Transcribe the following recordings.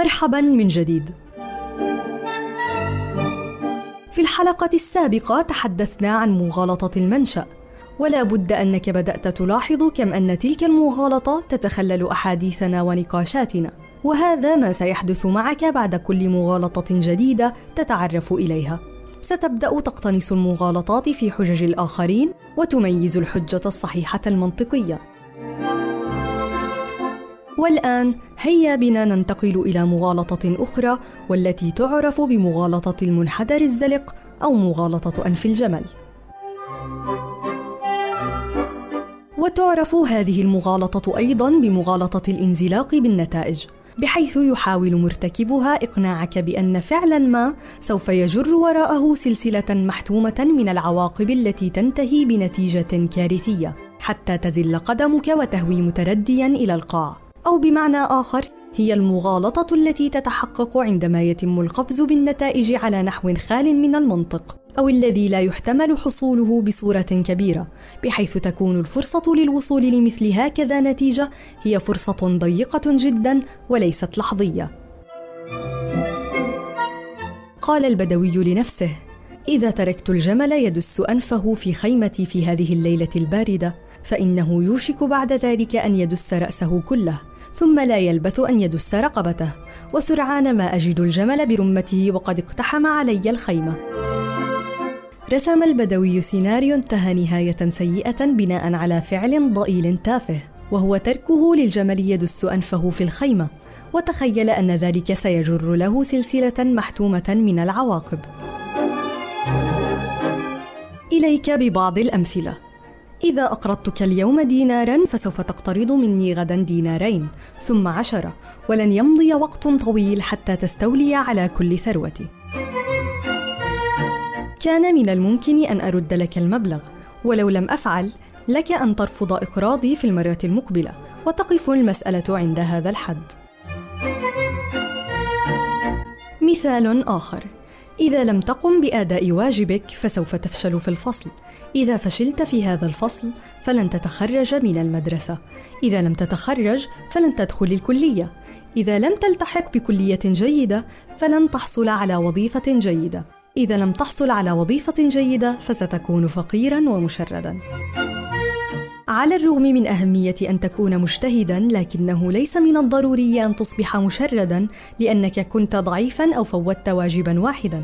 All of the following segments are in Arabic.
مرحبا من جديد. في الحلقة السابقة تحدثنا عن مغالطة المنشأ ولا بد أنك بدأت تلاحظ كم أن تلك المغالطة تتخلل أحاديثنا ونقاشاتنا وهذا ما سيحدث معك بعد كل مغالطة جديدة تتعرف إليها. ستبدأ تقتنص المغالطات في حجج الآخرين وتميز الحجة الصحيحة المنطقية. والآن هيا بنا ننتقل إلى مغالطة أخرى والتي تعرف بمغالطة المنحدر الزلق أو مغالطة أنف الجمل. وتعرف هذه المغالطة أيضا بمغالطة الانزلاق بالنتائج، بحيث يحاول مرتكبها إقناعك بأن فعلا ما سوف يجر وراءه سلسلة محتومة من العواقب التي تنتهي بنتيجة كارثية، حتى تزل قدمك وتهوي مترديا إلى القاع. أو بمعنى آخر هي المغالطة التي تتحقق عندما يتم القفز بالنتائج على نحو خال من المنطق أو الذي لا يحتمل حصوله بصورة كبيرة بحيث تكون الفرصة للوصول لمثل هكذا نتيجة هي فرصة ضيقة جدا وليست لحظية. قال البدوي لنفسه إذا تركت الجمل يدس أنفه في خيمتي في هذه الليلة الباردة فإنه يوشك بعد ذلك أن يدس رأسه كله. ثم لا يلبث أن يدس رقبته. وسرعان ما أجد الجمل برمته وقد اقتحم علي الخيمة. رسم البدوي سيناريو انتهى نهاية سيئة بناء على فعل ضئيل تافه. وهو تركه للجمل يدس أنفه في الخيمة. وتخيل أن ذلك سيجر له سلسلة محتومة من العواقب. إليك ببعض الأمثلة. إذا أقرضتك اليوم دينارا فسوف تقترض مني غدا دينارين ثم عشرة ولن يمضي وقت طويل حتى تستولي على كل ثروتي. كان من الممكن أن أرد لك المبلغ ولو لم أفعل لك أن ترفض إقراضي في المرة المقبلة وتقف المسألة عند هذا الحد. مثال آخر. إذا لم تقم بأداء واجبك فسوف تفشل في الفصل، إذا فشلت في هذا الفصل فلن تتخرج من المدرسة، إذا لم تتخرج فلن تدخل الكلية، إذا لم تلتحق بكلية جيدة فلن تحصل على وظيفة جيدة، إذا لم تحصل على وظيفة جيدة فستكون فقيرا ومشردا. على الرغم من أهمية أن تكون مجتهدا لكنه ليس من الضروري أن تصبح مشردا لأنك كنت ضعيفا أو فوتت واجبا واحدا.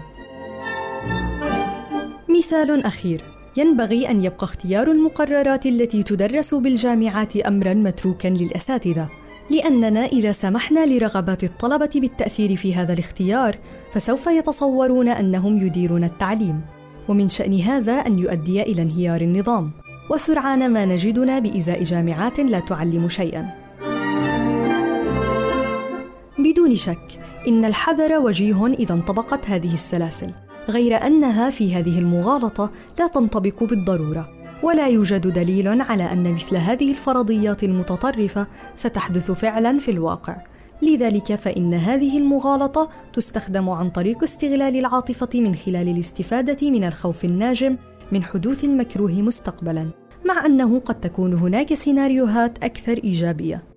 مثال أخير. ينبغي أن يبقى اختيار المقررات التي تدرس بالجامعات أمرا متروكا للأساتذة. لأننا إذا سمحنا لرغبات الطلبة بالتأثير في هذا الاختيار فسوف يتصورون أنهم يديرون التعليم. ومن شأن هذا أن يؤدي إلى انهيار النظام. وسرعان ما نجدنا بإزاء جامعات لا تعلم شيئا. بدون شك إن الحذر وجيه إذا انطبقت هذه السلاسل غير أنها في هذه المغالطة لا تنطبق بالضرورة. ولا يوجد دليل على أن مثل هذه الفرضيات المتطرفة ستحدث فعلا في الواقع. لذلك فإن هذه المغالطة تستخدم عن طريق استغلال العاطفة من خلال الاستفادة من الخوف الناجم من حدوث المكروه مستقبلا مع أنه قد تكون هناك سيناريوهات أكثر إيجابية.